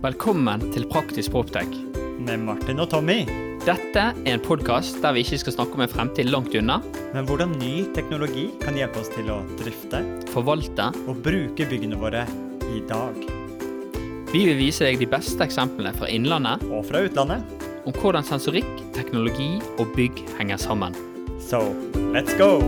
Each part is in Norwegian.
Velkommen til Praktisk Proptech. Med Martin og Tommy. Dette er en podkast der vi ikke skal snakke om en fremtid langt unna, Men hvordan ny teknologi kan hjelpe oss til å drifte forvalte. og bruke byggene våre i dag. Vi vil vise deg de beste eksemplene fra innlandet Og fra utlandet. om hvordan sensorikk, teknologi og bygg henger sammen. So, let's go!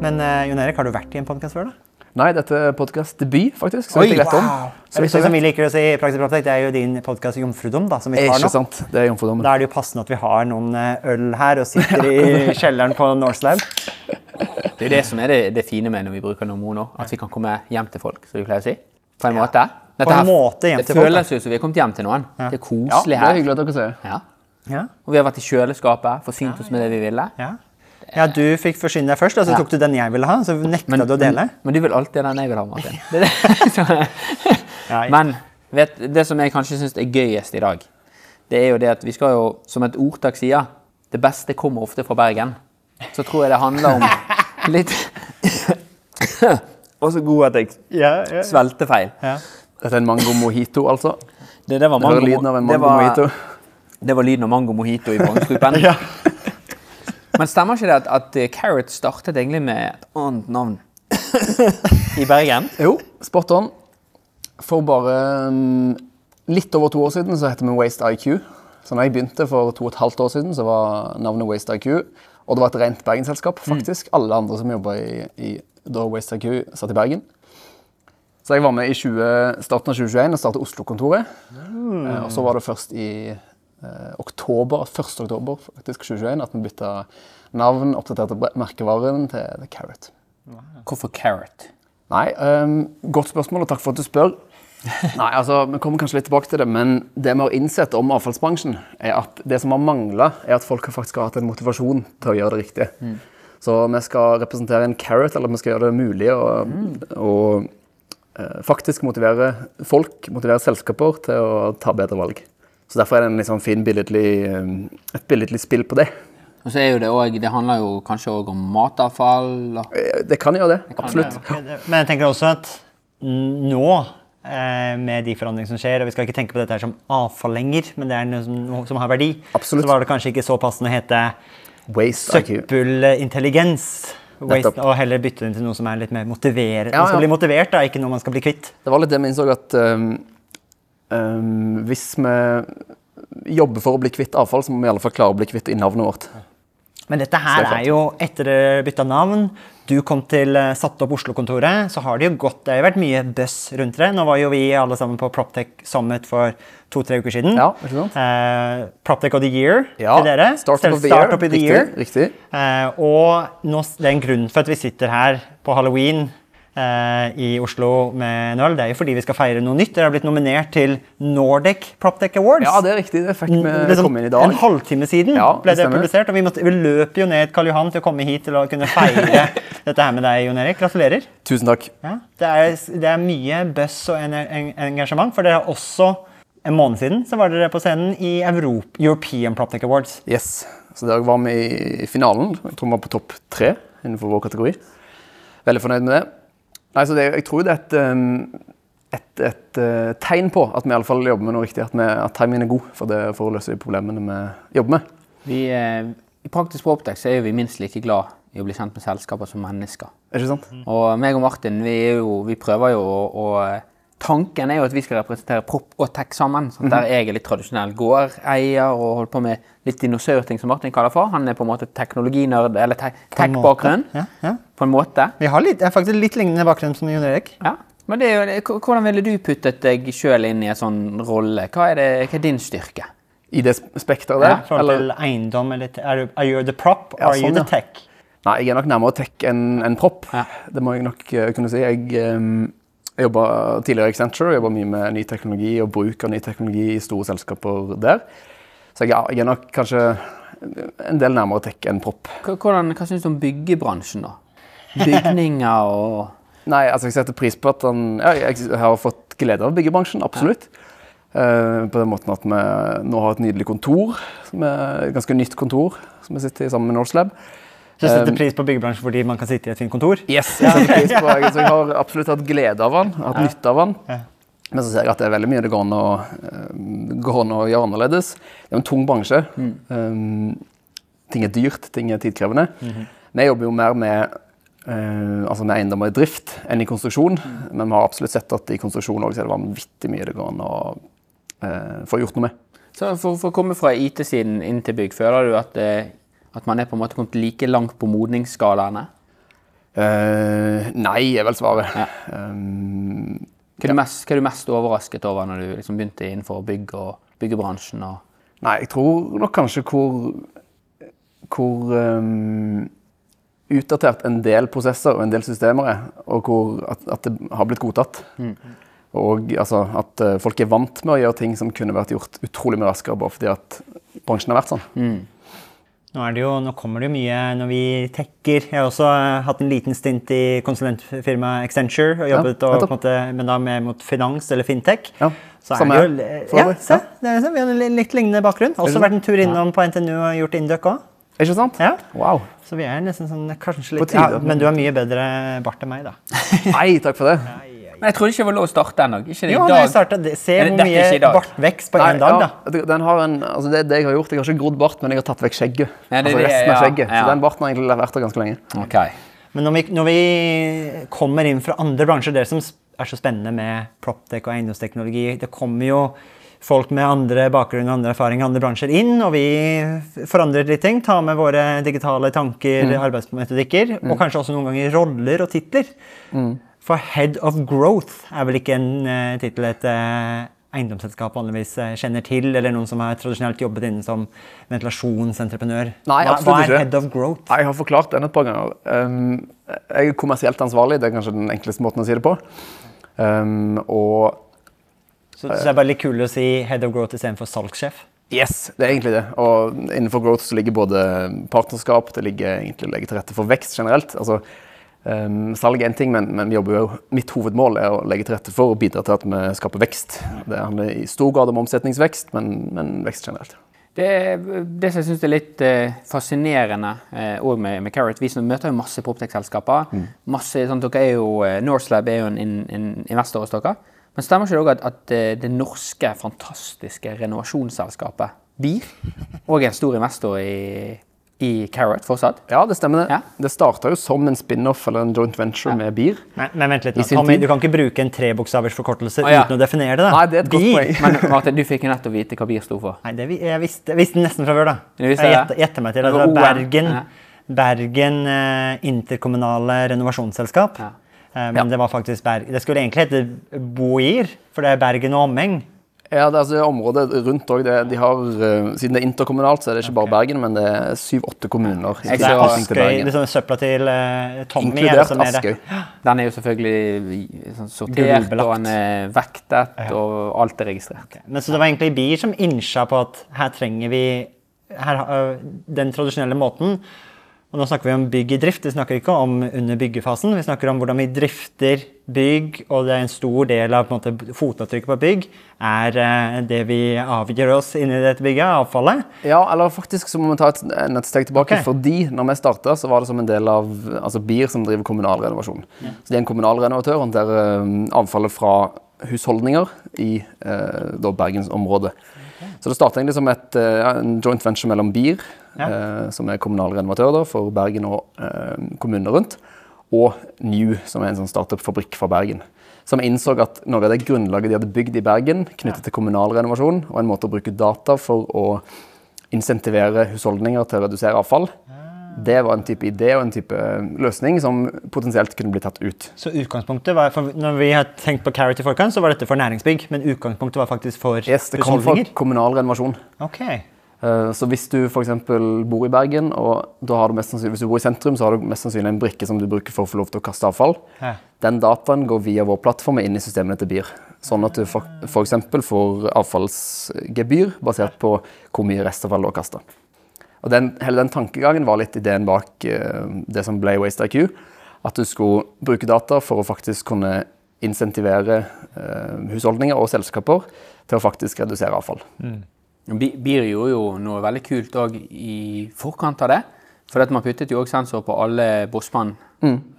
Men uh, Jon Erik, har du vært i en podkast før, da? Nei, dette er podkastdebut, faktisk. Så Oi, vet om. Så vidt Sånn som vi liker å si i Praktisk det er jo din podkast Jomfrudom, da, som vi tar Ikke nå. sant. Det er jomfrudommen. Da er det jo passende at vi har noen eh, øl her og sitter i kjelleren på Norselab. Det er det som er det, det fine med når vi bruker Nomo nå, at vi kan komme hjem til folk, som vi pleier å si. På en måte. Dette en måte hjem til folk, Det føles jo som vi har kommet hjem til noen. Det er koselig her. Ja, det er hyggelig at dere sier. Ja. Ja. Og vi har vært i kjøleskapet, forsynt oss med det vi ville. Ja. Ja, du fikk forsyne deg først, og så Ja. tok du den jeg ville ha. Så nekta du å dele. Men, men du vil alltid ha den jeg vil ha, Martin. Det det. Så- Ja, Men vet, det som jeg kanskje syns er gøyest i dag, det er jo det at vi skal jo, som et ordtak sier, det beste kommer ofte fra Bergen. Så tror jeg det handler om litt Og så god at jeg ja, ja. svelgte feil. ja. Dette er en mango mojito, altså. Det, det var Hører lyden av en det mango var- mojito. Det var lyden av mango mojito i Bangsgruppen. Ja. Men stemmer ikke det at, at eh, Carrot startet egentlig med et annet navn i Bergen? Jo, spot on. For bare mm, litt over to år siden så heter vi Waste IQ. Så når jeg begynte for to og et halvt år siden, så var navnet Waste IQ. Og det var et rent Bergensselskap, faktisk. Alle andre som jobba i, i da Waste IQ, satt i Bergen. Så jeg var med i 20, starten av 2021 og startet Oslo-kontoret. Mm. og så var det først i eh, oktober, 1. oktober faktisk, 2021 at vi bytta navn, oppdaterte merkevaren til The Carrot. Hvorfor Carrot? Nei, um, godt spørsmål, og takk for at du spør. Nei, altså, Vi kommer kanskje litt tilbake til det, men det vi har innsett om avfallsbransjen, er at det som har mangla, er at folk har faktisk har hatt en motivasjon til å gjøre det riktige. Så vi skal representere en carrot, eller vi skal gjøre det mulig å, å eh, faktisk motivere folk, motivere selskaper til å ta bedre valg. Så Derfor er det en litt sånn fin billedlig, eh, et billedlig spill på det. Og så er jo det også, det handler jo kanskje òg om matavfall. Og Eh, Det kan gjøre det, kan absolutt. Men jeg tenker også at nå, eh, med de forandringene som skjer, og vi skal ikke tenke på dette her som avfall lenger, men det er noe som, noe som har verdi, Absolutt. så var det kanskje ikke så passende å hete Waste søppelintelligens. Waste, og heller bytte den til noe som er litt mer motiverende. Ja, Man skal bli motivert, da, ikke noe man skal bli kvitt. Det var litt det vi innså at um, um, hvis vi jobber for å bli kvitt avfall, så må vi i alle fall klare å bli kvitt i navnet vårt. Men dette her er er jo etter dere bytta navn. Du kom til eh, satt opp Oslo-kontoret, så har det jo gått Det har vært mye buzz rundt det. Nå var jo vi alle sammen på Proptech Summit for to-tre uker siden. Ja, ikke sant? Eh, Proptech of the Year til dere. Startup of the year. of the Riktig, year. riktig. Eh, og nå, det er en grunn for at vi sitter her på halloween i Oslo med en øl. Det er jo fordi vi skal feire noe nytt. Dere har blitt nominert til Nordic Proptech Awards. Ja, det er riktig. Det fikk vi Liksom komme inn i dag. En halvtime siden Ja, ble det det publisert. Og vi, måtte, vi løp jo ned Karl Johan til å komme hit til å kunne feire dette her med deg, Jon Erik. Gratulerer. Tusen takk. Ja, det, er, det er mye buzz og en, en, engasjement, for dere har også en måned siden så var dere på scenen i Europ, European Proptech Awards. Yes. Så der var vi i finalen. Jeg tror vi var på topp tre innenfor vår kategori. Veldig fornøyd med det. Nei, så det, jeg tror det er et, um, et, et uh, tegn på at vi i alle fall jobber med noe riktig. At, vi, at timingen er god for, det, for å løse de problemene vi jobber med. vi, eh, I Praktisk Proptech så er vi minst like glad i å bli kjent med selskaper som mennesker. Er ikke sant? Og meg og Martin vi, er jo, vi prøver jo å, å Tanken er jo at vi skal representere prop og tech sammen. sånn Der jeg er litt tradisjonell gårdeier og holder på med litt dinosaurting, som Martin kaller for. Han er på en måte teknologinerd, eller te tech-bakgrunn. Ja, ja. På en måte. Vi har litt, jeg har faktisk litt lignende bakgrunn som Jon Erik. Ja. Men det er jo, hvordan ville du puttet deg sjøl inn i en sånn rolle? Hva er, det, hva er din styrke? I det spekteret der. Ja, eller- til eiendom, eller er, du, are you the prop, or Ja, are you sånn, the tech? Nei, jeg er nok nærmere tech enn en prop. Ja. Det må jeg nok eh, kunne si. Jeg, um, jeg jobba tidligere i Accenture, jobba mye med ny teknologi og bruk av ny teknologi i store selskaper der. Så ja, jeg er nok kanskje en del nærmere tech enn prop. Hva, hvordan, hva syns du om byggebransjen, da? Bygninger og Nei, altså jeg setter pris på at han ja, Jeg har fått glede av byggebransjen, absolutt. Eh, på den måten at vi nå har et nydelig kontor, som er et ganske nytt kontor, som vi sitter i sammen med Norselab. Så du setter Um, pris på byggebransjen fordi man kan sitte i et fint kontor. Yes, jeg setter pris på, så jeg har absolutt hatt glede av den, hatt nytte av den. Ja. Men så ser jeg at det er veldig mye det går an å, eh, går an å gjøre annerledes. Det er en tung bransje. Um, ting er dyrt, ting er tidkrevende. Vi jobber jo mer med, uh, altså med eiendommer i drift enn i konstruksjon. Men vi har absolutt sett at i konstruksjon også er det vanvittig mye det går an å uh, få gjort noe med. Så for, for å komme fra IT-siden inn til bygg, føler du at, at man er på en måte kommet like langt på modningsskalaene? Uh, nei, er vel svaret. Ja. Um, Hva er, du mest, hva er du mest overrasket over når du liksom begynte innenfor bygg og byggebransjen? Og Nei, jeg tror nok kanskje hvor, hvor um, utdatert en del prosesser og en del systemer er, og hvor at, at det har blitt godtatt. Og altså, at eh, folk er vant med å gjøre ting som kunne vært gjort utrolig mye raskere, bare fordi at bransjen har vært sånn. Nå, det jo, nå kommer det jo mye når vi tekker. Jeg har også eh, hatt en liten stint i konsulentfirmaet Accenture. og jobbet og, nettopp. en måte, Men da med mot finans eller fintech. Ja, Så er samme det jo, ja, se, det er, så, vi har en litt lignende bakgrunn. Også vært en tur innom på NTNU og gjort Induc òg. Ikke sant? Ja. Wow. Så vi er nesten sånn kanskje litt ja. Men du har mye bedre bart enn meg, da. Nei, takk for det. Men jeg trodde ikke det var lov å starte ennå. Ikke det i dag? jeg startet, Se det- hvor mye bartvekst på én dag, ja, da. har en, altså det, det jeg har gjort, jeg har ikke grodd bart, men jeg har tatt vekk skjegget. Ja, det altså resten av ja, skjegget. ja. Så den barten har egentlig vært der ganske lenge. Ok. Men når vi, når vi kommer inn fra andre bransjer, det som er så spennende med PropTech og eiendomsteknologi, det kommer jo folk med andre bakgrunn, andre erfaring, andre bransjer inn, og vi forandrer litt ting. Tar med våre digitale tanker, arbeidsmetodikker, og kanskje også noen ganger roller og titler. For Head of Growth er vel ikke en uh, tittel et uh, eiendomsselskap vanligvis eh, kjenner til, eller noen som har tradisjonelt jobbet innen som ventilasjonsentreprenør. Nei, hva, hva er ikke. Head of Growth? Jeg har forklart den et par ganger. Um, jeg er kommersielt ansvarlig, det er kanskje den enkleste måten å si det på. Um, og Så, så det er bare litt kult å si Head of Growth istedenfor salgssjef? yes, det er egentlig det. Og innenfor growth så ligger både partnerskap, det ligger egentlig å legge til rette for vekst generelt. Altså, um, salg er én ting, men, men jo, mitt hovedmål er å legge til rette for å bidra til at vi skaper vekst. Det handler i stor grad om omsetningsvekst, men, men vekst generelt. Det, det som jeg syns er litt eh, fascinerende eh, med, med Carrot Vi møter jo masse proptech-selskaper. Masse, sånn, dere er jo, eh, Norselab er jo en, en, investor hos dere. Men stemmer ikke det òg at, at det norske, fantastiske renovasjonsselskapet BIR òg er en stor investor i, i Carrot fortsatt? Ja, det stemmer det. Ja. Det starta jo som en spin-off eller en joint venture med BIR. Men, men vent litt, nå. Tommy, tid. du kan ikke bruke en trebokstavers forkortelse ah, ja. uten å definere det. da. Nei, det er et godt Bi- poeng. Men Martin, du fikk jo nettopp vite hva BIR sto for. Nei, det, jeg visste, jeg visste nesten fra før, da. Jeg gjetter, meg til Det det Bergen, Ja. Bergen eh, interkommunale renovasjonsselskap. Ja. Eh, men det var faktisk Berg Det skulle egentlig hete Boir, for det er Bergen og omheng. Ja, det er altså området rundt òg. De har, eh, siden det er interkommunalt, så er det ikke bare Bergen, men det er syv-åtte kommuner. Så Det er Askøy, liksom søpla til uh, Tommy. er Inkludert Askøy. Den er jo selvfølgelig sånn sortert, og den er vektet, og alt er registrert. Men så det var egentlig BIR som innsja på at her trenger vi her, den tradisjonelle måten. Og nå snakker vi om bygg i drift, vi snakker ikke om under byggefasen. Vi snakker om hvordan vi drifter bygg, og det er en stor del av på måte, fotavtrykket på bygg er eh, det vi avgjør oss inni dette bygget, avfallet. Ja, eller faktisk så må vi ta et, et steg tilbake. okay. Fordi når vi starta, så var det som en del av altså BIR, som driver kommunal renovasjon. Så de er en kommunal renovatør håndterer um, avfallet fra husholdninger i eh, bergensområdet. Så det starta egentlig som et, eh, ja, en joint venture mellom BIR, eh, som er kommunal renovatør for Bergen og eh, kommunene rundt, og New, som er en sånn startup-fabrikk fra Bergen. Som innså at noe av det grunnlaget de hadde bygd i Bergen, knyttet til kommunal renovasjon, og en måte å bruke data for å insentivere husholdninger til å redusere avfall, det var en type idé og en type løsning som potensielt kunne bli tatt ut. Så utgangspunktet var, for Når vi har tenkt på Carrot i forkant, så var dette for næringsbygg, men utgangspunktet var faktisk for Yes, det kom for kommunal renovasjon. Ok. Eh, Så hvis du f.eks. bor i Bergen, og da har du mest hvis du bor i sentrum, så har du mest sannsynlig en brikke som du bruker for å få lov til å kaste avfall. Ja. Den dataen går via vår plattform og inn i systemene til BIR. Sånn at du f.eks. får avfallsgebyr basert på hvor mye restavfall du har kasta. Og den, hele den tankegangen var litt ideen bak eh, det som ble Waste IQ. At du skulle bruke data for å faktisk kunne insentivere eh, husholdninger og selskaper til å faktisk redusere avfall. Mm. BIR gjorde jo noe veldig kult òg i forkant av det. For at man puttet jo også sensor på alle bossspann,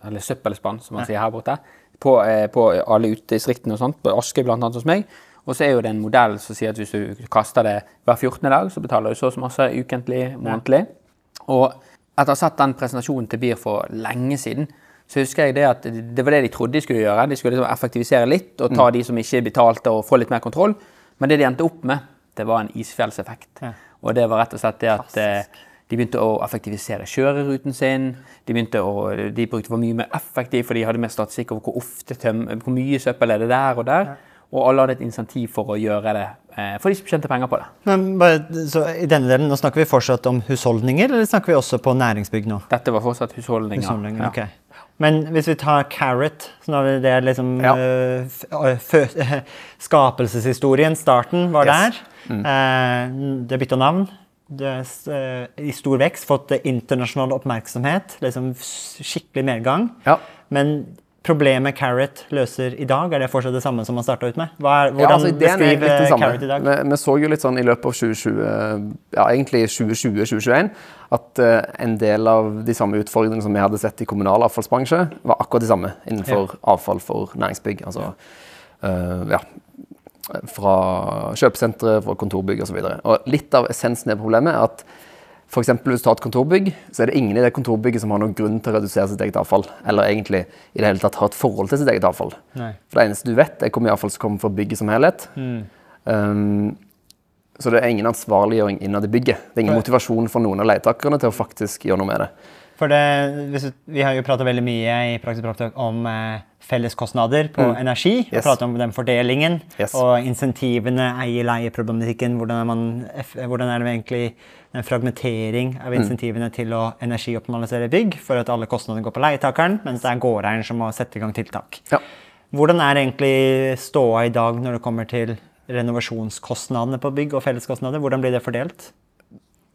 eller søppelspann, som man sier her borte, på, eh, på alle utedistriktene og sånt, på Askøy blant annet hos meg. Og så er jo det en modell som sier at hvis du kaster det hver 14. dag, så betaler du så og så masse ukentlig, månedlig. Og etter å ha sett den presentasjonen til BIR for lenge siden, så husker jeg det at det var det de trodde de skulle gjøre. De skulle liksom effektivisere litt og ta de som ikke betalte og få litt mer kontroll. Men det de endte opp med, det var en isfjellseffekt. Ja. Og det var rett og slett det at eh, de begynte å effektivisere kjøreruten sin. De å, de brukte for mye mer effektivt, for de hadde mer statistikk over hvor ofte hvor mye søppel er det der og der. Og alle hadde et insentiv for å gjøre det, eh, for de som tjente penger på det. Men så i denne delen, Nå snakker vi fortsatt om husholdninger, eller snakker vi også på næringsbygg nå? Dette var fortsatt husholdninger. Husholdninger, Ja. okay. Men hvis vi tar Carrot, så er det liksom Ja. øh, Skapelseshistorien, starten, var Yes. der. Eh, det bytta navn. Det øh, i stor vekst, fått internasjonal oppmerksomhet. Liksom skikkelig medgang. Ja. Men problemet Carrot løser i dag, er det fortsatt det samme som man starta ut med? Er, Ja, hvordan altså, ideen er beskriver. Carrot i dag? Vi, vi så jo litt sånn i løpet av 2020, ja, egentlig 2020-2021, at uh, en del av de samme utfordringene som vi hadde sett i kommunal avfallsbransje, var akkurat de samme innenfor avfall for næringsbygg. Altså uh, ja, fra kjøpesentre, fra kontorbygg osv. Litt av essensen i problemet er at eksempel hvis du tar et kontorbygg, så er det ingen i det kontorbygget som har noen grunn til å redusere sitt eget avfall. Eller egentlig i det hele tatt har et forhold til sitt eget avfall. Nei. For det eneste du vet, er hvor mye avfall som kommer fra bygget som helhet. Um, så det er ingen ansvarliggjøring innad i bygget. Det er ingen motivasjon for noen av leietakerne til å faktisk gjøre noe med det. For det, Vi har jo prata veldig mye i Praktisk om eh, felleskostnader på energi. Vi Mm. Yes. pratet om den fordelingen Yes. og insentivene, eie-leie-problematikken. Hvordan, hvordan er det egentlig en fragmentering Mm. av insentivene til å energioptimalisere bygg, for at alle kostnadene går på leietakeren, mens det er gårdeieren som må sette i gang tiltak. Ja. Hvordan er egentlig ståa i dag når det kommer til renovasjonskostnadene på bygg og felleskostnader? Hvordan blir det fordelt?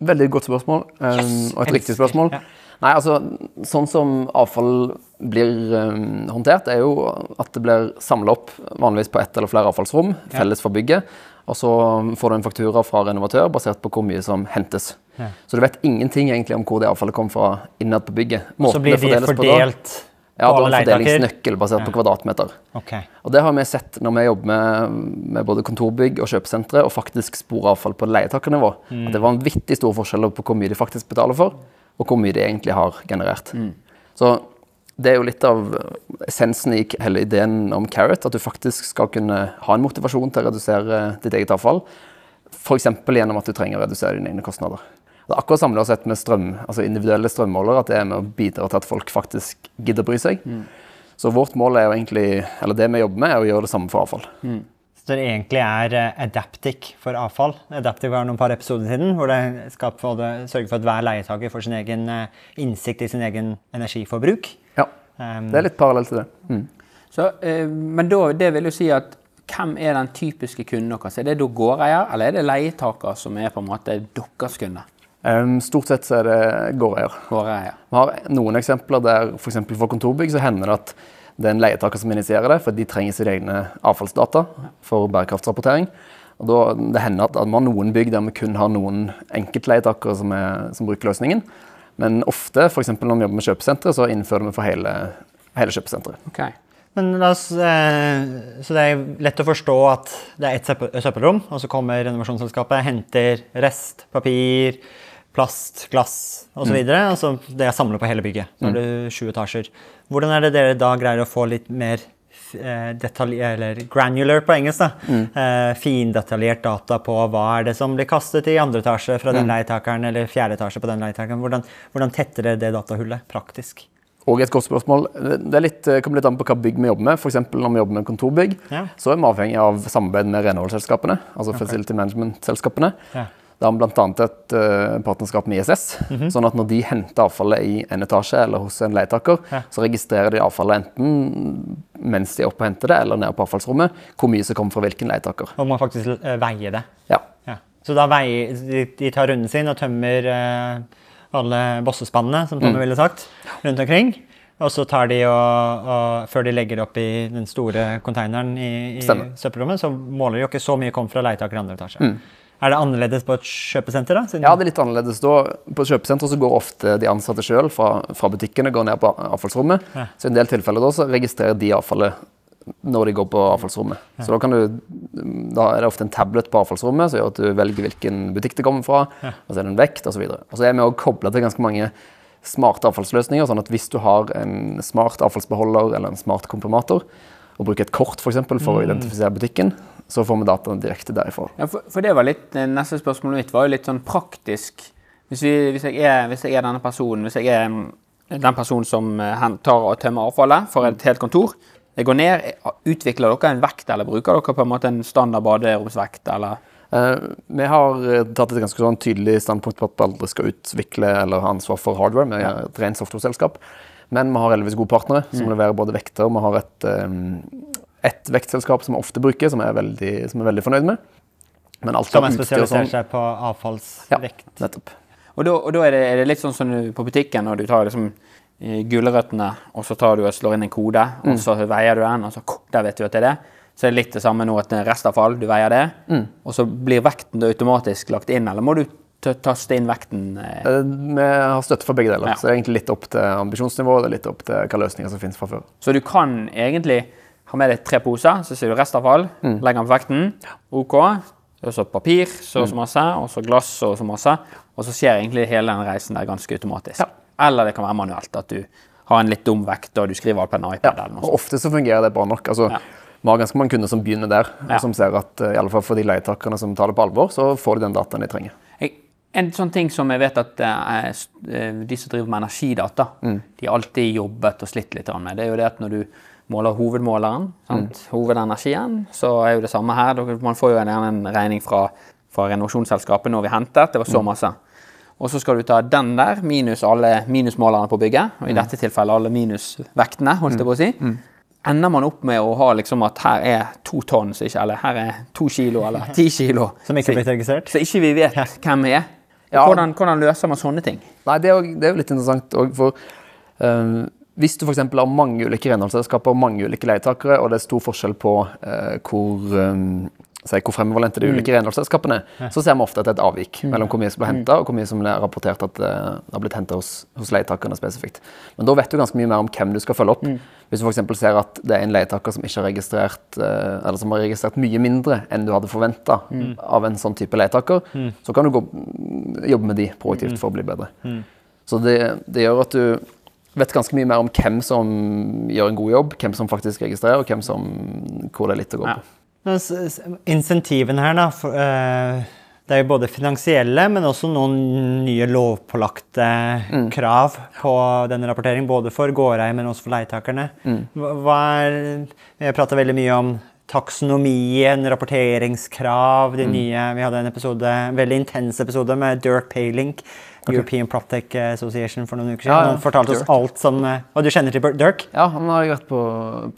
Veldig godt spørsmål, um, og et riktig spørsmål. Ja. Nei, altså, Sånn som avfall blir um, håndtert, er jo at det blir samla opp vanligvis på ett eller flere avfallsrom, felles for bygget. Og så får du en faktura fra renovatør basert på hvor mye som hentes. Ja. Så du vet ingenting egentlig om hvor det avfallet kom fra innad på bygget. Så blir det de fordeles på da- fordelt Ja, du er en fordelingsnøkkel basert Ja. på kvadratmeter. Okay. Og det har vi sett når vi jobber med, med både kontorbygg og kjøpesentre og faktisk spore avfall på leietakernivå. At det var en vittig store forskjeller på hvor mye de faktisk betaler for, og hvor mye de egentlig har generert. Så det er jo litt av essensen i hele ideen om Carrot, at du faktisk skal kunne ha en motivasjon til å redusere ditt eget avfall. F.eks. gjennom at du trenger å redusere dine egne kostnader. Det er akkurat samme sett med strøm, altså individuelle strømmålere, at det er med å bidra til at folk faktisk gidder å bry seg. Så vårt mål er jo egentlig, eller det vi jobber med, er å gjøre det samme for avfall. Så det egentlig er eh, Adaptic for avfall. Adaptic var noen par episoder siden, hvor det skal sørge for at hver leietaker får sin egen eh, innsikt i sin egen energiforbruk. Ja, Um, det er litt parallelt til det. Mm. Så, eh, men da, det vil jo si at hvem er den typiske kunden deres? Er det da gårdeier, eller er det leietaker som er på en måte deres kunde? Um, stort sett så er det gårdeier. Gårdeier. Vi har noen eksempler der f.eks. For, for kontorbygg så hender det at det er en leietaker som initierer det, for de trenger sine egne avfallsdata for bærekraftsrapportering. Og da, det hender at, at vi har noen bygg der vi kun har noen enkeltleietakere som, er, som bruker løsningen. Men ofte, f.eks. når vi jobber med kjøpesentre, så innfører vi for hele, hele kjøpesenteret. Okay. Men la oss, eh, så det er lett å forstå at det er ett søppelrom, og så kommer renovasjonsselskapet, henter rest, papir, plast, glass osv. Mm. Altså så det er samlet på hele bygget. Så har du sju etasjer. Hvordan er det dere da greier å få litt mer eh, detalj, eller granular på engelsk, da. Eh, findetaljert data på hva er det som blir kastet i andre etasje fra den leietakeren, eller fjerde etasje på den leietakeren. Hvordan, hvordan tetter dere det datahullet praktisk? Og et godt spørsmål. Det er litt, kommer litt an på hva bygg vi jobber med. For når vi jobber med kontorbygg, Ja. så er vi avhengig av samarbeid med renholdsselskapene, altså Facility Management-selskapene. Ja. Da har vi bl.a. et uh, partnerskap med ISS. sånn at når de henter avfallet i en etasje eller hos en leietaker, Ja. så registrerer de avfallet enten mens de er oppe og henter det, eller nede på avfallsrommet, hvor mye som kommer fra hvilken leietaker. Og man faktisk uh, veier det. Ja. Ja. Så da veier, de, de tar runden sin og tømmer uh, alle bossespannene, som Tommy ville sagt, rundt omkring. Og så tar de og, og Før de legger det opp i den store konteineren i, i søppelrommet, så måler de jo ikke så mye kom fra leietaker i andre etasje. Er det annerledes på et kjøpesenter, da? Siden- Ja, det er litt annerledes da. På et kjøpesenter så går ofte de ansatte sjøl fra, fra butikkene går ned på avfallsrommet. Ja. Så i en del tilfeller da så registrerer de avfallet når de går på avfallsrommet. Så da, kan du, da er det ofte en tablet på avfallsrommet som gjør at du velger hvilken butikk det kommer fra, og så er det en vekt osv. Og så er vi også kobla til ganske mange smarte avfallsløsninger, sånn at hvis du har en smart avfallsbeholder eller en smart komprimator, og bruker et kort for, eksempel, for å identifisere butikken, så får vi dataen direkte derifra. Ja, for, for det var litt, eh, Neste spørsmålet mitt var jo litt sånn praktisk. Hvis, vi, hvis, jeg, er, hvis jeg er denne personen, hvis jeg er mm, den personen som eh, tar og tømmer avfallet for et helt kontor Jeg går ned, eh, Utvikler dere en vekt, eller bruker dere på en måte en standard baderomsvekt? eller... Vi har tatt et ganske sånn tydelig standpunkt på at vi aldri skal utvikle eller ha ansvar for hardware. Vi er et rent software-selskap. Men vi har heldigvis gode partnere som leverer både vekter. Vi har et, et vektselskap som vi ofte bruker, som jeg er veldig, som er veldig fornøyd med. Men alt Som har utstyr sånn- seg på avfallsvekt. Ja, nettopp. Og da, og da er, det, er det litt sånn som du, på butikken, når du tar liksom eh, gulrøttene, og så tar du og slår inn en kode, og så veier du den, og så der vet du at det er det. Så er det litt det samme nå at er restavfall, du veier det, og så blir vekten da automatisk lagt inn, eller må du ta- taste inn vekten? Eh, Eh, Vi har støtte for begge deler, Ja. så det er egentlig litt opp til ambisjonsnivået, er litt opp til hva løsninger som finnes fra før. Så du kan egentlig ha med deg tre poser, så sier du restavfall, legger den på vekten, OK, og så papir, så og så masse, og så glass, så og så masse, og så skjer egentlig hele den reisen der ganske automatisk. Ja. Eller det kan være manuelt, at du har en litt dum vekt, og du skriver alt på en iPad eller noe. Og ofte så fungerer det bra nok. Altså, Ja. Vi har ganske mange kunder som begynner der, og som ser at eh, i alle fall for de leietakerne som tar det på alvor, så får de den dataen de trenger. En sånn ting som jeg vet at eh, eh, de som driver med energidata, de har alltid jobbet og slitt litt med, det er jo det at når du måler hovedmåleren, sant? hovedenergien, så er jo det samme her. Man får jo en, en regning fra, fra renovasjonsselskapet når vi hentet, det var så masse. Og så skal du ta den der minus alle minusmålerne på bygget, og i dette tilfellet alle minusvektene, holdt jeg på å si. Ender man opp med å ha liksom at her er to tonn, eller her er to kilo, eller ti kilo. Som ikke er blitt registrert? så ikke vi vet hvem vi er. Ja. Hvordan, hvordan løser man sånne ting? Nei, det er, jo, det er jo litt interessant òg, for eh, hvis du f.eks. har mange ulike renholdsselskaper og mange ulike leietakere, og det er stor forskjell på eh, hvor, um, si, hvor fremoverlente de ulike renholdsselskapene er, så ser vi ofte at det er et avvik mellom hvor mye som blir henta, og hvor mye som blir rapportert at eh, det har blitt henta hos, hos leietakerne spesifikt. Men da vet du ganske mye mer om hvem du skal følge opp. Hvis du f.eks. ser at det er en leietaker som har registrert eh, eller som har registrert mye mindre enn du hadde forventa av en sånn type leietaker, så kan du gå, jobbe med de proaktivt for å bli bedre. Så det, det gjør at du vet ganske mye mer om hvem som gjør en god jobb, hvem som faktisk registrerer, og hvem som, hvor det er litt å gå Ja. på. S- Insentivene her, da. For, uh det er jo både finansielle, men også noen nye lovpålagte krav på denne rapporteringen. Både for gårdeier, men også for leietakerne. Mm. hva er Vi har prata veldig mye om taksonomien, rapporteringskrav, de nye Vi hadde en episode, en veldig intens episode med Dirk Paylink. European Proptech Association for noen uker siden. Ja, ja. Han fortalte oss alt som eh, Og du kjenner til Dirk? Ja, han har jo vært på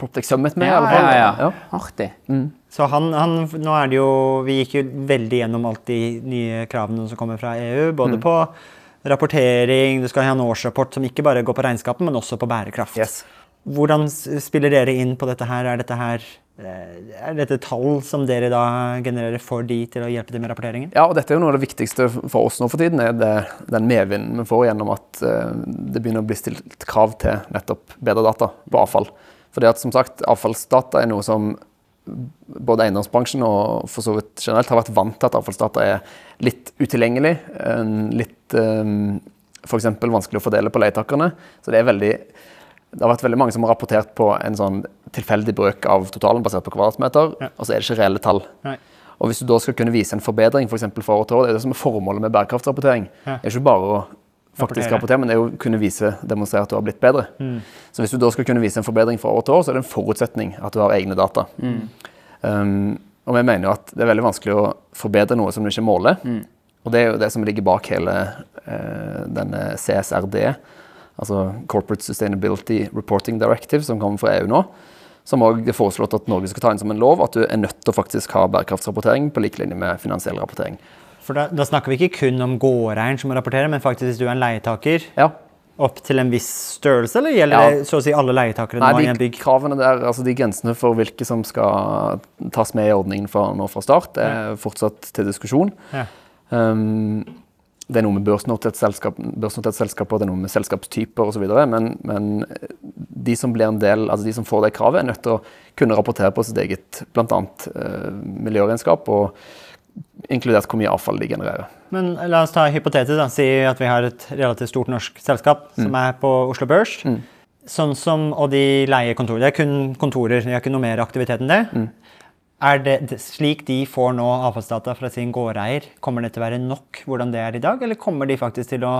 Proptech Summit med, i Ja, alle fall. ja, ja. Artig. Så han, han, nå er det jo, Vi gikk jo veldig gjennom alt de nye kravene som kommer fra EU. Både på rapportering, du skal ha en årsrapport som ikke bare går på regnskapen, men også på bærekraft. Yes. Hvordan spiller dere inn på dette her? Er dette her er dette tall som dere da genererer for de til å hjelpe til med rapporteringen? Ja, og dette er jo noe av det viktigste for oss nå for tiden, er det, den medvinden vi får gjennom at eh, det begynner å bli stilt krav til nettopp bedre data på avfall. Fordi at som sagt, avfallsdata er noe som både eiendomsbransjen og for så vidt generelt har vært vant til at avfallsdata er litt utilgjengelig, eh, litt eh, f.eks. vanskelig å fordele på leietakerne. Så det er veldig det har vært veldig mange som har rapportert på en sånn tilfeldig brøk av totalen basert på kvadratmeter, Ja. og så er det ikke reelle tall. Nei. Og hvis du da skal kunne vise en forbedring for eksempel fra år til år, det er det som er formålet med bærekraftsrapportering. Ja. Det er ikke bare å faktisk Rapportere. men det er å kunne vise, demonstrere at du har blitt bedre. Så hvis du da skal kunne vise en forbedring fra år til år, så er det en forutsetning at du har egne data. Um, og vi mener jo at det er veldig vanskelig å forbedre noe som du ikke måler. Og det er jo det som ligger bak hele uh, denne CSRD, altså Corporate Sustainability Reporting Directive, som kommer fra EU nå. Som òg er foreslått at Norge skal ta inn som en lov, at du er nødt til å faktisk ha bærekraftsrapportering på lik linje med finansiell rapportering. For da, da snakker vi ikke kun om gårdeieren som må rapportere, men faktisk hvis du er en leietaker, Ja, opp til en viss størrelse, eller gjelder Ja. det så å si alle leietakere Nei, nå i de en bygg? kravene der, altså de grensene for hvilke som skal tas med i ordningen fra, nå fra start, er er fortsatt til diskusjon. Ja. Um, det er noe med børsnotert selskap, børsnoterte selskaper, det er noe med selskapstyper osv. Men, men de som blir en del, altså de som får det kravet, er nødt til å kunne rapportere på sitt eget bl.a. Eh, miljøregnskap, og inkludert hvor mye avfall de genererer. Men la oss ta hypotetisk, da. Si at vi har et relativt stort norsk selskap som er på Oslo Børs. Sånn som, og de leier kontorer. Det er kun kontorer, de har ikke noe mer aktivitet enn det. Er det slik de får nå avfallsdata fra sin gårdeier, kommer det til å være nok hvordan det er i dag, eller kommer de faktisk til å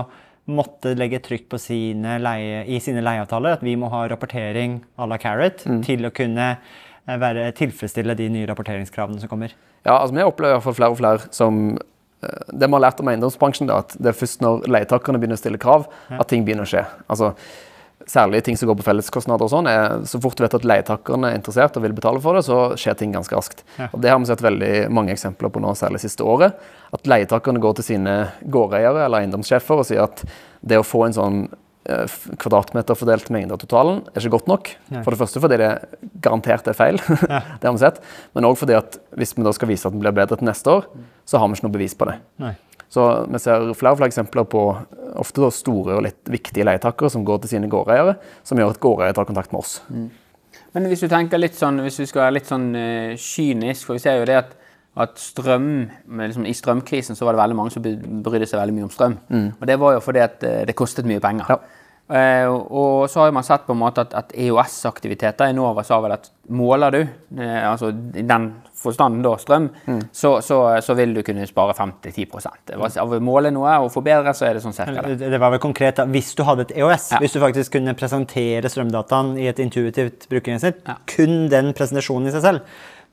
måtte legge trykk på sine leie, i sine leieavtaler at vi må ha rapportering à la Carrot til å kunne eh, være, tilfredsstille de nye rapporteringskravene som kommer? Ja, altså Vi opplever i hvert fall flere og flere som eh, Det vi har lært om eiendomsbransjen, da, at det er først når leietakerne begynner å stille krav, at ting begynner å skje. Altså, Særlig ting som går på felleskostnader. og sånn, er Så fort du vet at leietakerne er interessert og vil betale for det, så skjer ting ganske raskt. Ja. Og Det har vi sett veldig mange eksempler på nå, særlig siste året. At leietakerne går til sine gårdeiere eller eiendomssjefer og sier at det å få en sånn kvadratmeterfordelt kvadratmeter fordelt mengde av totalen er ikke godt nok. Nei. For det første fordi det garantert er feil, det har vi sett. Men òg fordi at hvis vi da skal vise at den blir bedre til neste år, så har vi ikke noe bevis på det. Nei. Så vi ser flere og flere eksempler på eh, ofte store og litt viktige leietakere som går til sine gårdeiere, som gjør at gårdeiere tar kontakt med oss. Men hvis du tenker litt sånn, hvis vi skal være litt sånn uh, kynisk, for vi ser jo det at, at strøm, liksom, i strømkrisen så var det veldig mange som brydde seg veldig mye om strøm. Og det var jo fordi at eh, det kostet mye penger. Ja. Eh, og- så har man sett på en måte at, at EOS-aktiviteter, Enova sa vel at måler du, eh, altså i den forstanden da, strøm, så, så, så vil du kunne spare 5-10% Det var- Av å måle noe og forbedre, så er det sånn cirka det. Det var vel konkret da, Hvis du hadde et EOS, Ja. hvis du faktisk kunne presentere strømdataen i et intuitivt brukerinnsnitt, Ja. kun den presentasjonen i seg selv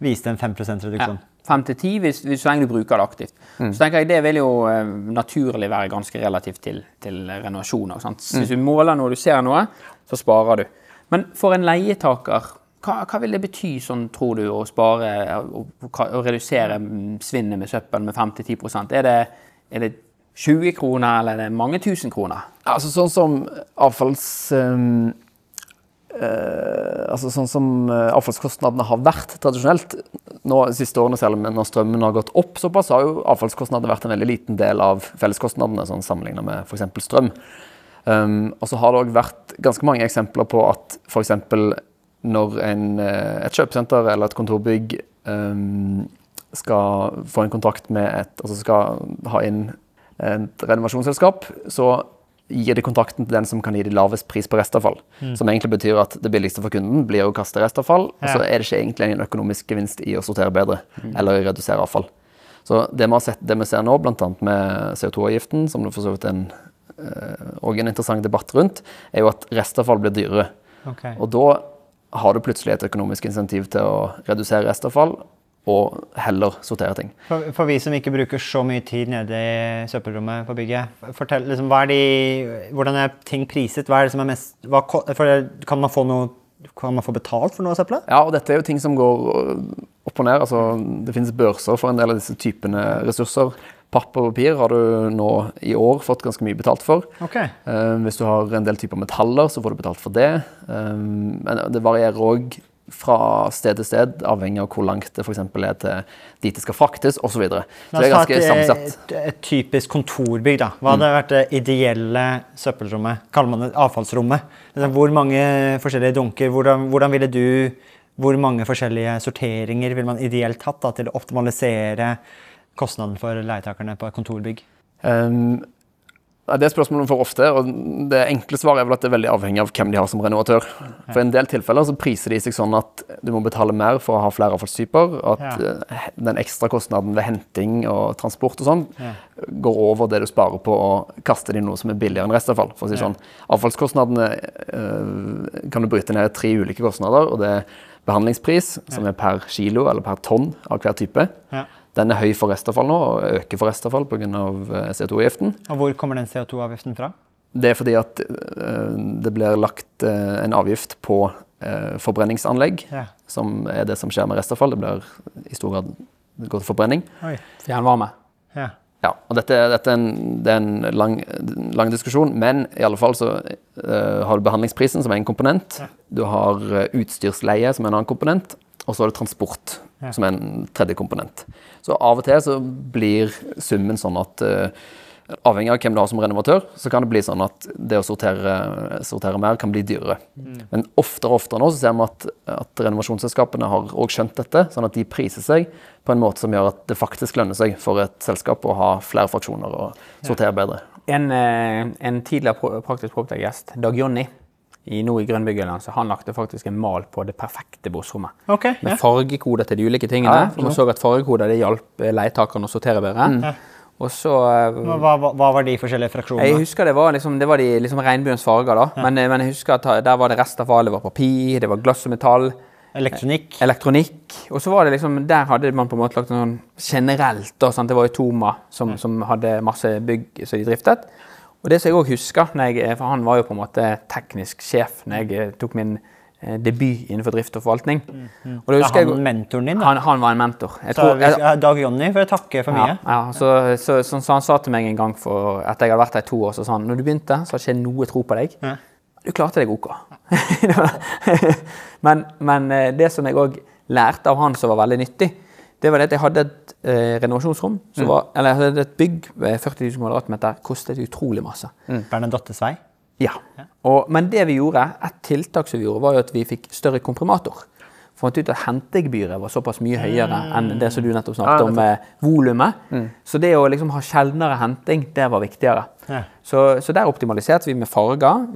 viste en 5% Ja. 5 til 10 hvis, hvis så lenge du bruker det aktivt. Så tenker jeg Det vil jo eh, naturlig være ganske relativt til, til renovasjoner. Sant? Hvis du måler noe, du ser noe, så sparer du. Men for en leietaker, hva, hva vil det bety, sånn, tror du, å spare og, og redusere mm, svinnet med søppel med 5-10 er, det- er det 20 kroner, eller er det mange tusen kroner? Altså sånn som avfalls... eh, altså sånn som eh, avfallskostnadene har vært tradisjonelt. Nå siste årene, selv om når strømmen har gått opp såpass, har jo avfallskostnadene vært en veldig liten del av felleskostnadene, sånn sammenlignet med f.eks. strøm. Um, og så har det òg vært ganske mange eksempler på at f.eks. når en, eh, et kjøpesenter eller et kontorbygg um, skal få en kontrakt med et Altså skal ha inn et renovasjonsselskap, så gir de kontrakten til den som kan gi de lavest pris på restavfall. Som egentlig betyr at det billigste for kunden blir å kaste restavfall, og så er det ikke egentlig en økonomisk gevinst i å sortere bedre eller redusere avfall. Så det vi har sett, det vi ser nå, bl.a. med CO2-avgiften, som det for så vidt er en, eh, og en interessant debatt rundt, er jo at restavfall blir dyrere. Okay. Og da har du plutselig et økonomisk insentiv til å redusere restavfall og heller sortere ting. For, for vi som ikke bruker så mye tid nede i søppelrommet på bygget, fortell, liksom, er de, hvordan er ting priset? Hva er det som er mest, hva, kan, man få noe, kan man få betalt for noe av søppelet? Ja, og dette er jo ting som går øh, opp og ned. Altså, det finnes børser for en del av disse typene ressurser. Papp og papir har du nå i år fått ganske mye betalt for. Okay. Eh, hvis du har en del typer metaller, så får du betalt for det. Eh, men det varierer òg fra sted til sted, avhengig av hvor langt det eksempel er til dit det skal fraktes, osv. Så, så det er ganske sammensatt. et, et, typisk kontorbygg. da. Hva hadde vært det ideelle søppelrommet? Kaller man det avfallsrommet? Liksom, Hvor mange forskjellige dunker? Hvordan, hvordan ville du Hvor mange forskjellige sorteringer ville man ideelt hatt da, til å optimalisere kostnaden for leietakerne på et kontorbygg? Um, det er spørsmålet vi får ofte, og det enkle svaret er vel at det er veldig avhengig av hvem de har som renovatør. For i en del tilfeller så priser de seg sånn at du må betale mer for å ha flere avfallstyper, at Ja. eh, den ekstra kostnaden ved henting og transport og sånn Ja. går over det du sparer på å kaste det i noe som er billigere enn restavfall. For å si Ja. sånn. Avfallskostnadene øh, kan du bryte ned i tre ulike kostnader, og det er behandlingspris, som er per kilo eller per tonn av hver type. Ja. Den er høy for restavfall nå, og øker for restavfall pga. CO2-avgiften. Og hvor kommer den CO2-avgiften fra? Det er fordi at eh, det blir lagt eh, en avgift på eh, forbrenningsanlegg, Ja. som er det som skjer med restavfall. Det blir i stor grad det går til forbrenning. Oi. Fjernvarme. Ja. Ja, og dette, dette er en, det er en lang, lang diskusjon, men i alle fall så eh, har du behandlingsprisen som er en komponent. Du har eh, utstyrsleie som er en annen komponent, og så har du transport som er en tredje komponent. Så av og til så blir summen sånn at eh, Avhengig av hvem du har som renovatør, så kan det bli sånn at det å sortere, sortere mer kan bli dyrere. Men oftere og oftere nå så ser vi at, at renovasjonsselskapene har også skjønt dette, sånn at de priser seg på en måte som gjør at det faktisk lønner seg for et selskap å ha flere fraksjoner og sortere bedre. En, eh, en tidligere praktisk proptech-gjest, Dag Jonny, i, nå i så han lagde faktisk en mal på det perfekte bossrommet. Okay, Med ja. fargekoder til de ulike tingene. Ja, for man så at fargekoder det hjalp eh, leietakerne å sortere bedre. Og så eh, Hva, hva, hva var de forskjellige Jeg husker det var, liksom, det var de liksom regnbuens farger, da. Men, eh, men jeg husker at der var det restavfall. det var papir, det var glass og metall. Elektronikk? elektronikk. Og så var det liksom, der hadde man på en måte lagt en sånn generelt da, sant? Det var jo Toma som, som hadde masse bygg som de driftet. Og det som jeg òg husker, når jeg, for han var jo på en måte teknisk sjef når jeg eh, tok min eh, debut innenfor drift og forvaltning. Og da Er husker han jeg, mentoren din, da? han, han var en mentor. Jeg Så tror, jeg, Dag Jonny får jeg takke for mye. ja, så, så, så, så han sa til meg en gang for, etter jeg hadde vært her i to år, så sa han når du begynte, så hadde ikke noe tro på deg. Ja. Du klarte deg ok. men, men eh, det som jeg òg lærte av han som var veldig nyttig, det var det at jeg hadde et eh, renovasjonsrom, som var, eller jeg hadde et bygg ved 40 000 kvadratmeter, kostet utrolig masse. Bernadottes vei? Ja. Og, men det vi gjorde, et tiltak som vi gjorde, var jo at vi fikk større komprimator. Fant ut at hentegebyret var såpass mye høyere enn det som du nettopp snakket Ja, om, med volumet. Så det å liksom ha sjeldnere henting, det var viktigere. Ja. Så, så der optimaliserte vi med farger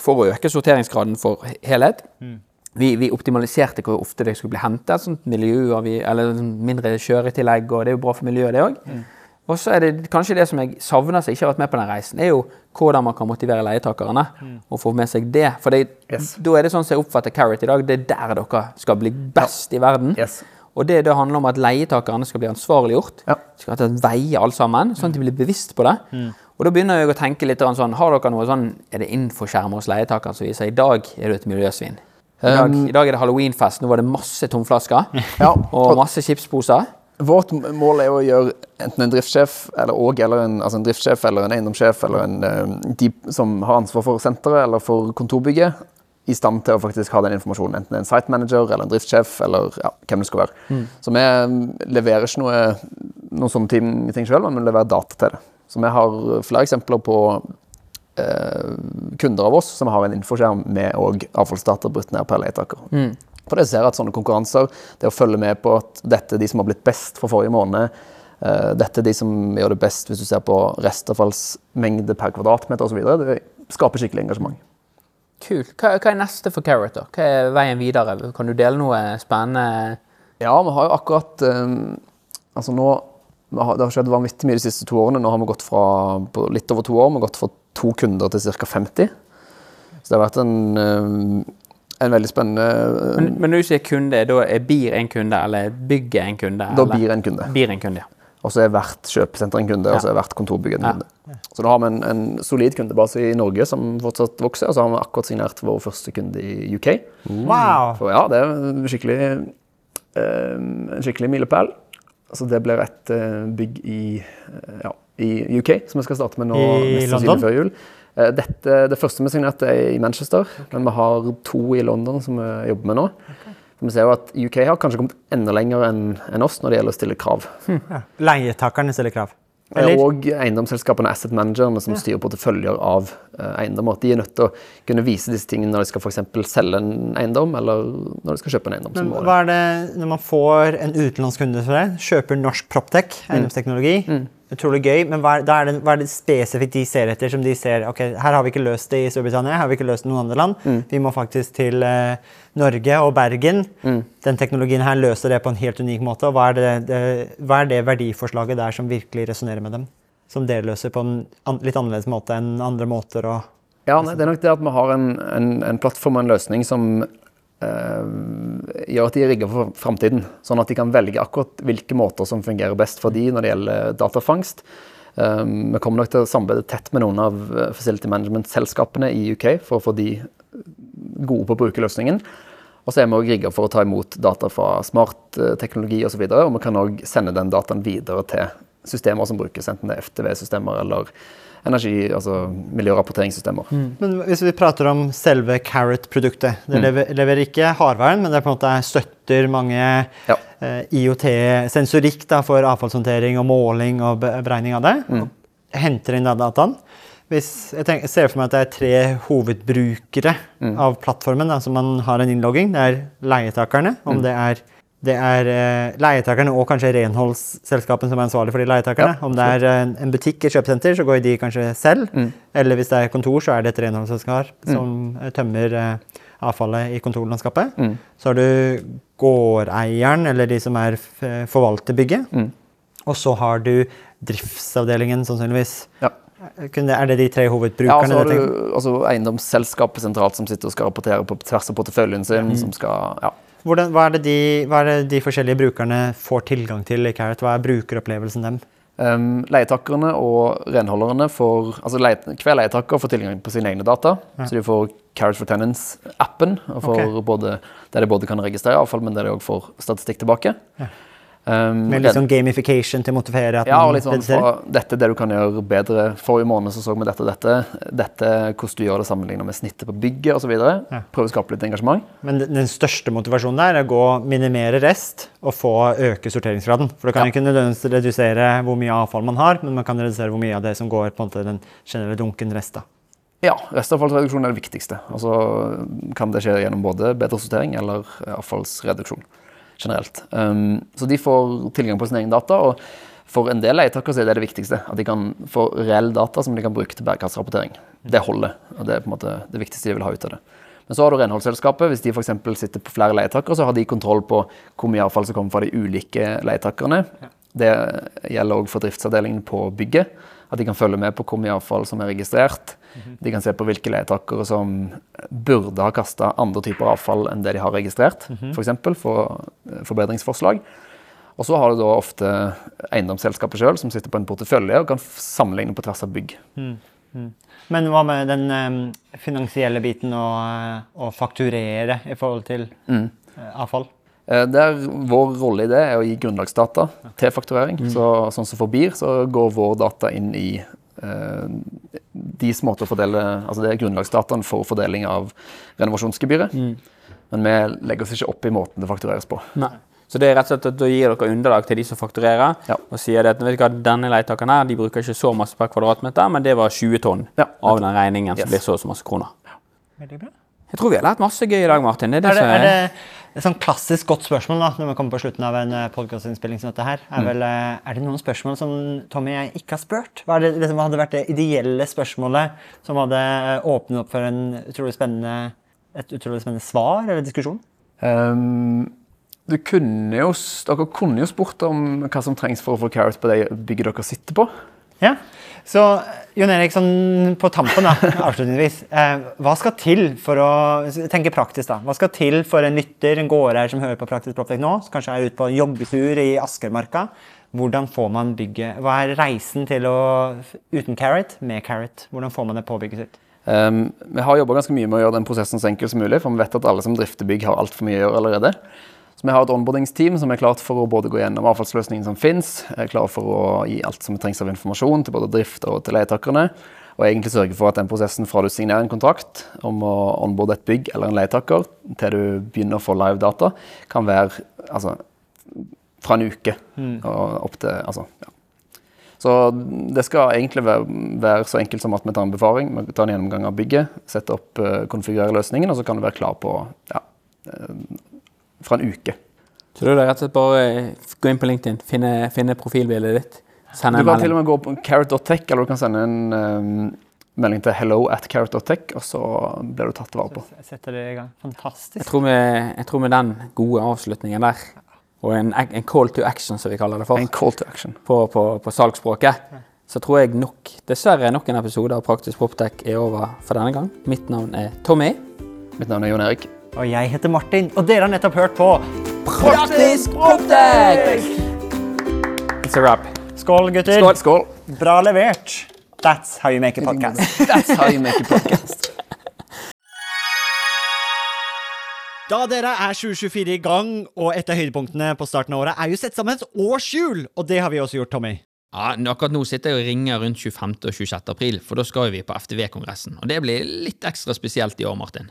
for å øke sorteringsgraden for he- helhet. Vi, vi optimaliserte hvor ofte det skulle bli hentet, sånn miljø vi- eller sånn mindre kjøretillegg, og det er jo bra for miljøet, det òg. Og så er det kanskje det som jeg savner som ikke har vært med på den reisen, er jo hvordan man kan motivere leietakerne og få med seg det. For det, Yes. da er det sånn som jeg oppfatter Carrot i dag, det er der dere skal bli best i verden. Yes. Og det, det handler om at leietakerne skal bli ansvarliggjort. Ja. Skal ta veie alt sammen, sånn at de blir bevisst på det. Og da begynner jeg å tenke litt sånn, har dere noe sånn, er det infoskjermer hos leietakerne som viser i dag er du et miljøsvin? I dag, Um, I dag er det halloweenfest, nå var det masse tomflasker Ja, og masse chipsposer. Vårt mål er å gjøre enten en driftssjef eller, og, eller en, altså en driftssjef eller en eiendomssjef eller en, eh, de som har ansvar for senteret eller for kontorbygget, i stand til å faktisk ha den informasjonen. Enten en site manager eller en driftssjef eller ja, hvem det skal være. Så vi mm, leverer ikke noe, noen sånne ting, selv, men vi leverer data til det. Så vi har flere eksempler på kunder av oss som har en infoskjerm med og avfallsdata brutt ned per leietaker. For det ser at sånne konkurranser, det å følge med på at dette er de som har blitt best for forrige måned, eh, dette er de som gjør det best hvis du ser på restavfallsmengde per kvadratmeter osv., det skaper skikkelig engasjement. Kult. Hva, hva er neste for Carrot? da? Hva er veien videre? Kan du dele noe spennende? Ja, vi har jo akkurat eh, Altså nå Det har skjedd vanvittig mye de siste to årene. Nå har vi gått fra på litt over to år, vi har gått fra to kunder til ca. 50. Så det har vært en, eh, en veldig spennende Men, men når du sier kunde, da er BIR en kunde, eller bygget en kunde? Da eller? blir en kunde. BIR en kunde, ja. Og så er hvert kjøpesenter en kunde, og så er hvert kontorbygg en Ja. kunde. Så da har vi en, en solid kundebase i Norge som fortsatt vokser, og så har vi akkurat signert vår første kunde i UK. Wow! Så ja, det er en skikkelig, eh, en skikkelig milepæl. Altså det blir et eh, bygg i, eh, ja, i UK, som vi skal starte med nå I London? før jul. Eh, Dette, det første vi signerte er i Manchester, men vi har to i London som vi jobber med nå. Okay. vi ser jo at UK har kanskje kommet enda lenger enn en oss når det gjelder å stille krav. Ja. Leietakerne stiller krav. Eller? Og eiendomsselskapene, asset managerne, som styrer porteføljer av eh, eiendommer. De er nødt til å kunne vise disse tingene når de skal for selge en eiendom, eller når de skal kjøpe en eiendom. Men hva er det når man får en utenlandsk kunde for det, kjøper norsk proptech, eiendomsteknologi, utrolig gøy, men hva er, det, hva er det spesifikt de ser etter, som de ser ok, her har vi ikke løst det i Storbritannia, her har vi ikke løst det i noen andre land, vi må faktisk til eh, Norge og Bergen. Den teknologien her løser det på en helt unik måte, og hva er det, det, hva er det verdiforslaget der som virkelig resonnerer med dem? Som dere løser på en an, litt annerledes måte enn andre måter å Ja, nei, det er nok det at vi har en, en, en plattform og en løsning som gjør at de er rigga for framtiden. Sånn at de kan velge akkurat hvilke måter som fungerer best for de når det gjelder datafangst. Eh, vi kommer nok til å samarbeide tett med noen av eh, facility management-selskapene i UK for å få de gode på å bruke løsningen. Og så er vi òg rigga for å ta imot data fra smartteknologi osv. Og, så videre, og vi kan òg sende den dataen videre til systemer som brukes, enten det er FTV-systemer eller energi, altså miljørapporteringssystemer. Men hvis vi prater om selve Carrot-produktet Det lever, leverer ikke hardværen, men det er på en måte støtter mange Ja. eh, IOT-sensorikk for avfallshåndtering og måling og beregning av det. Mm. henter inn den dataen. Hvis, jeg, tenker, jeg ser for meg at det er tre hovedbrukere av plattformen da, som man har en innlogging. Det er leietakerne, om det er det er eh, leietakerne og kanskje renholdsselskapene som er ansvarlig for de leietakerne. Ja, om det er en, en butikk, et kjøpesenter, så går de kanskje selv. Mm. Eller hvis det er kontor, så er det et renholdsselskap som eh, tømmer eh, avfallet i kontorlandskapet. Mm. Så har du gårdeieren, eller de som er, f- forvalter bygget. Mm. Og så har du driftsavdelingen, sannsynligvis. Ja. Er det de tre Ja, hovedbrukerne? så har du altså, eiendomsselskapet sentralt som sitter og skal rapportere på tvers av porteføljen sin. som skal, ja. Hvordan, hva, er det de, hva er det de forskjellige brukerne får tilgang til i Carrot? Hva er brukeropplevelsen dem? Um, leietakerne og renholderne får altså leie, Hver leietaker får tilgang på sine egne data. Så de får Carrot for Tenants-appen, okay. både, der de både kan registrere avfall, men der de òg får statistikk tilbake. Um, Med litt sånn gamification til å motivere Ja, og litt sånn fra, dette er det du kan gjøre bedre. Forrige måned så, så vi dette og dette. Dette hvordan du gjør det sammenlignet med snittet på bygget osv. Ja. Prøve å skape litt engasjement. Men den største motivasjonen der er å gå minimere rest og få øke sorteringsgraden. For du kan Ja. ikke nødvendigvis redusere hvor mye avfall man har, men man kan redusere hvor mye av det som går på den generelle dunken rest. da. Ja, restavfallsreduksjon er det viktigste. Og så kan det skje gjennom både bedre sortering eller avfallsreduksjon generelt. Um, så de får tilgang på sin egen data. og for en del leietakere så er det det viktigste. At de kan få reell data som de kan bruke til bærekraftsrapportering. Det holder. og Det er på en måte det viktigste de vil ha ut av det. Men så har du renholdsselskapet. Hvis de for eksempel sitter på flere leietakere, så har de kontroll på hvor mye avfall som kommer fra de ulike leietakerne. Det gjelder òg for driftsavdelingen på bygget. At de kan følge med på hvor mye avfall som er registrert. De kan se på hvilke leietakere som burde ha kasta andre typer avfall enn det de har registrert, f.eks. For eksempel, for eh, forbedringsforslag. Og så har du da ofte eiendomsselskapet sjøl som sitter på en portefølje og kan sammenligne på tvers av bygg. Men hva med den em, finansielle biten og, eh, å fakturere i forhold til Mm. eh, avfall? Eh, Der Vår rolle i det er å gi grunnlagsdata til fakturering. Så, sånn som for BIR så går vår data inn i eh, deres måte å fordele Altså det er grunnlagsdataen for fordeling av renovasjonsgebyret. Men vi legger oss ikke opp i måten det faktureres på. Nei. Så det er rett og slett at da gir dere underlag til de som fakturerer, Ja. og sier at vet du hva, denne leietakeren her, de bruker ikke så masse per kvadratmeter, men det var 20 tonn Ja. av den regningen som blir så og så masse kroner. Veldig bra. Jeg tror vi har lært masse gøy i dag, Martin. Det er det, Er det, som er det et sånn klassisk godt spørsmål da, når vi kommer på slutten av en podkastinnspilling som dette her, er vel eh, Er det noen spørsmål som Tommy og jeg ikke har spurt? Hva det liksom, hadde vært det ideelle spørsmålet som hadde eh, åpnet opp for en utrolig et utrolig spennende svar eller diskusjon? Um, du kunne jo, dere kunne jo spurt om hva som trengs for å få Carrot på det bygget dere sitter på. Ja, så Jon Erik, sånn på tampen da, avslutningsvis. Eh, hva skal til for å tenke praktisk da? Hva skal til for en lytter, en gårdeier som hører på Praktisk Proptek nå, som kanskje er ute på joggetur i Askermarka? Hvordan får man bygget? Hva er reisen til å uten carrot, med carrot? Hvordan får man det påbygget sitt? Um, vi har jobba ganske mye med å gjøre den prosessen så enkel som mulig, for vi vet at alle som drifter bygg, har altfor mye å gjøre allerede. Vi har et onboardingsteam som er klart for å både gå gjennom avfallsløsningen som fins, er klar for å gi alt som trengs av informasjon til både drift og til leietakerne, og egentlig sørge for at den prosessen fra du signerer en kontrakt om å onboarde et bygg eller en leietaker, til du begynner å få live data, kan være altså, fra en uke og opp til altså, ja. Så det skal egentlig være, være så enkelt som at vi tar en befaring, vi tar en gjennomgang av bygget, setter opp, uh, konfigurerer løsningen, og så kan du være klar på ja, eh, fra en uke. Så du det rett og slett bare eh, gå inn på LinkedIn, finne, finne profilbildet ditt, sende Du kan til og med gå på carrot.tech, eller du kan sende en um, melding til hello at carrot.tech, og så blir du tatt vare på. Jeg setter det i gang. Jeg Fantastisk. tror, med, jeg tror med den gode avslutningen der, og en, en call to action, som vi kaller det for, En call to action. på, på, på salgsspråket, så tror jeg nok, dessverre nok en episode av Praktisk Proptech er over for denne gang. Mitt navn er Tommy. Mitt navn er Jon Erik. Og jeg heter Martin, og dere har nettopp hørt på Praktisk Proptech! It's a wrap. Skål, gutter. Skål! Skål. Bra levert. That's how you make a podcast. That's how you make a podcast. Da dere er 2024 i gang, og et av høydepunktene på starten av året er jo sett sammen et årshjul, og det har vi også gjort, Tommy. Ja, Akkurat nå sitter jeg og ringer rundt 25. og 26. april, for da skal vi på FTV-kongressen. Og det blir litt ekstra spesielt i år, Martin.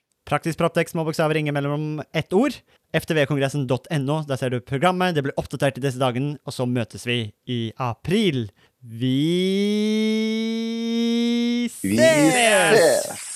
Praktisk Proptex små bokstaver, ingen mellom ett ord. ftvkongressen.no, der ser du programmet, det blir oppdatert i disse dagene, og så møtes vi i april. Vi ses! Vi ses!